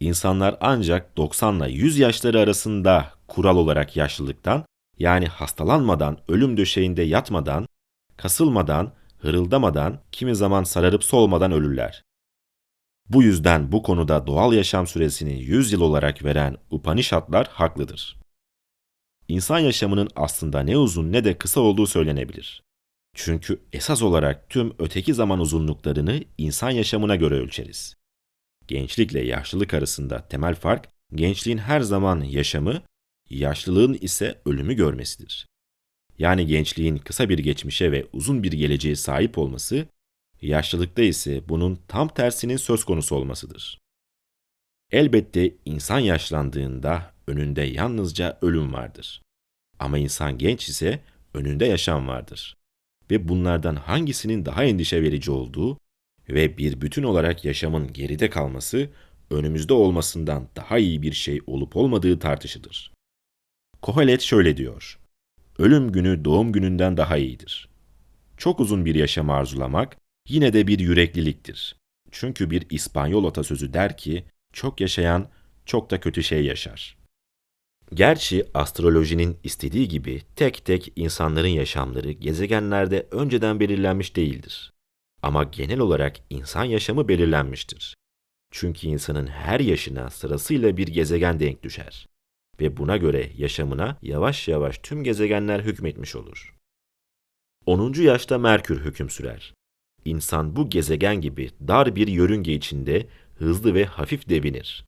İnsanlar ancak 90 ile 100 yaşları arasında kural olarak yaşlılıktan, yani hastalanmadan, ölüm döşeğinde yatmadan, kasılmadan, hırıldamadan, kimi zaman sararıp solmadan ölürler. Bu yüzden bu konuda doğal yaşam süresini 100 yıl olarak veren Upanishadlar haklıdır. İnsan yaşamının aslında ne uzun ne de kısa olduğu söylenebilir. Çünkü esas olarak tüm öteki zaman uzunluklarını insan yaşamına göre ölçeriz. Gençlikle yaşlılık arasında temel fark, gençliğin her zaman yaşamı, yaşlılığın ise ölümü görmesidir. Yani gençliğin kısa bir geçmişe ve uzun bir geleceğe sahip olması, yaşlılıkta ise bunun tam tersinin söz konusu olmasıdır. Elbette insan yaşlandığında önünde yalnızca ölüm vardır. Ama insan genç ise önünde yaşam vardır. Ve bunlardan hangisinin daha endişe verici olduğu ve bir bütün olarak yaşamın geride kalması, önümüzde olmasından daha iyi bir şey olup olmadığı tartışılır. Kohelet şöyle diyor. Ölüm günü doğum gününden daha iyidir. Çok uzun bir yaşam arzulamak yine de bir yürekliliktir. Çünkü bir İspanyol atasözü der ki, çok yaşayan çok da kötü şey yaşar. Gerçi astrolojinin istediği gibi tek tek insanların yaşamları gezegenlerde önceden belirlenmiş değildir. Ama genel olarak insan yaşamı belirlenmiştir. Çünkü insanın her yaşına sırasıyla bir gezegen denk düşer ve buna göre yaşamına yavaş yavaş tüm gezegenler hükmetmiş olur. 10. yaşta Merkür hüküm sürer. İnsan bu gezegen gibi dar bir yörünge içinde hızlı ve hafif devinir.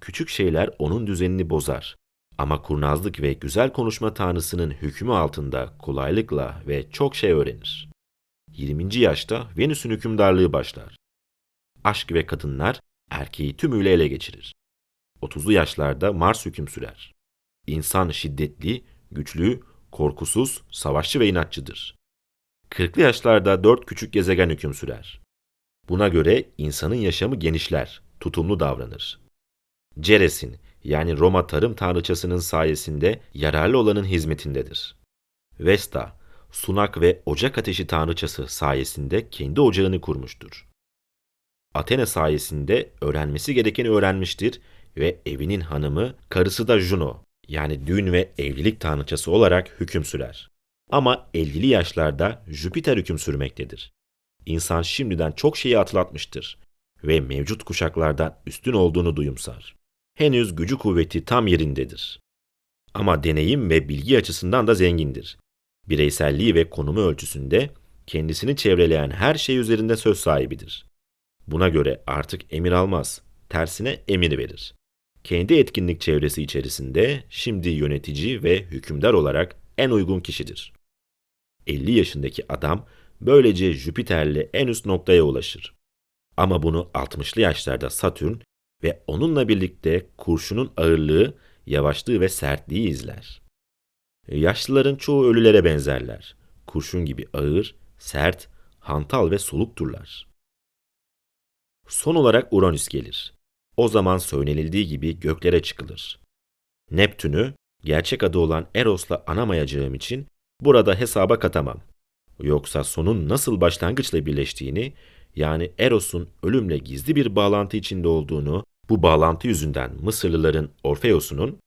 Küçük şeyler onun düzenini bozar. Ama kurnazlık ve güzel konuşma tanrısının hükmü altında kolaylıkla ve çok şey öğrenir. 20. yaşta Venüs'ün hükümdarlığı başlar. Aşk ve kadınlar erkeği tümüyle ele geçirir. 30'lu yaşlarda Mars hüküm sürer. İnsan şiddetli, güçlü, korkusuz, savaşçı ve inatçıdır. 40'lı yaşlarda dört küçük gezegen hüküm sürer. Buna göre insanın yaşamı genişler, tutumlu davranır. Ceres'in yani Roma tarım tanrıçasının sayesinde yararlı olanın hizmetindedir. Vesta, sunak ve ocak ateşi tanrıçası sayesinde kendi ocağını kurmuştur. Athena sayesinde öğrenmesi gerekeni öğrenmiştir ve evinin hanımı, karısı da Juno, yani düğün ve evlilik tanrıçası olarak hüküm sürer. Ama 50'li yaşlarda Jüpiter hüküm sürmektedir. İnsan şimdiden çok şeyi atlatmıştır ve mevcut kuşaklardan üstün olduğunu duyumsar. Henüz gücü kuvveti tam yerindedir. Ama deneyim ve bilgi açısından da zengindir. Bireyselliği ve konumu ölçüsünde kendisini çevreleyen her şey üzerinde söz sahibidir. Buna göre artık emir almaz, tersine emir verir. Kendi etkinlik çevresi içerisinde şimdi yönetici ve hükümdar olarak en uygun kişidir. 50 yaşındaki adam böylece Jüpiter'le en üst noktaya ulaşır. Ama bunu 60'lı yaşlarda Satürn ve onunla birlikte kurşunun ağırlığı, yavaşlığı ve sertliği izler. Yaşlıların çoğu ölülere benzerler. Kurşun gibi ağır, sert, hantal ve solukturlar. Son olarak Uranüs gelir. O zaman söylenildiği gibi göklere çıkılır. Neptün'ü, gerçek adı olan Eros'la anamayacağım için burada hesaba katamam. Yoksa sonun nasıl başlangıçla birleştiğini, yani Eros'un ölümle gizli bir bağlantı içinde olduğunu, bu bağlantı yüzünden Mısırlıların Orfeos'unun,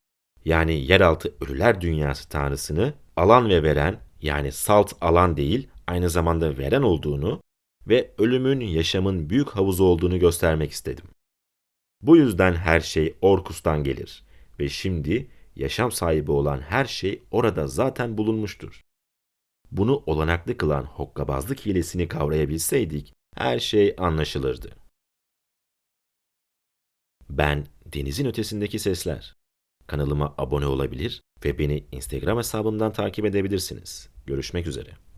yani yeraltı ölüler dünyası tanrısını alan ve veren, yani salt alan değil, aynı zamanda veren olduğunu ve ölümün yaşamın büyük havuzu olduğunu göstermek istedim. Bu yüzden her şey Orkus'tan gelir ve şimdi yaşam sahibi olan her şey orada zaten bulunmuştur. Bunu olanaklı kılan hokkabazlık hilesini kavrayabilseydik her şey anlaşılırdı. Ben Denizin Ötesindeki Sesler. Kanalıma abone olabilir ve beni Instagram hesabımdan takip edebilirsiniz. Görüşmek üzere.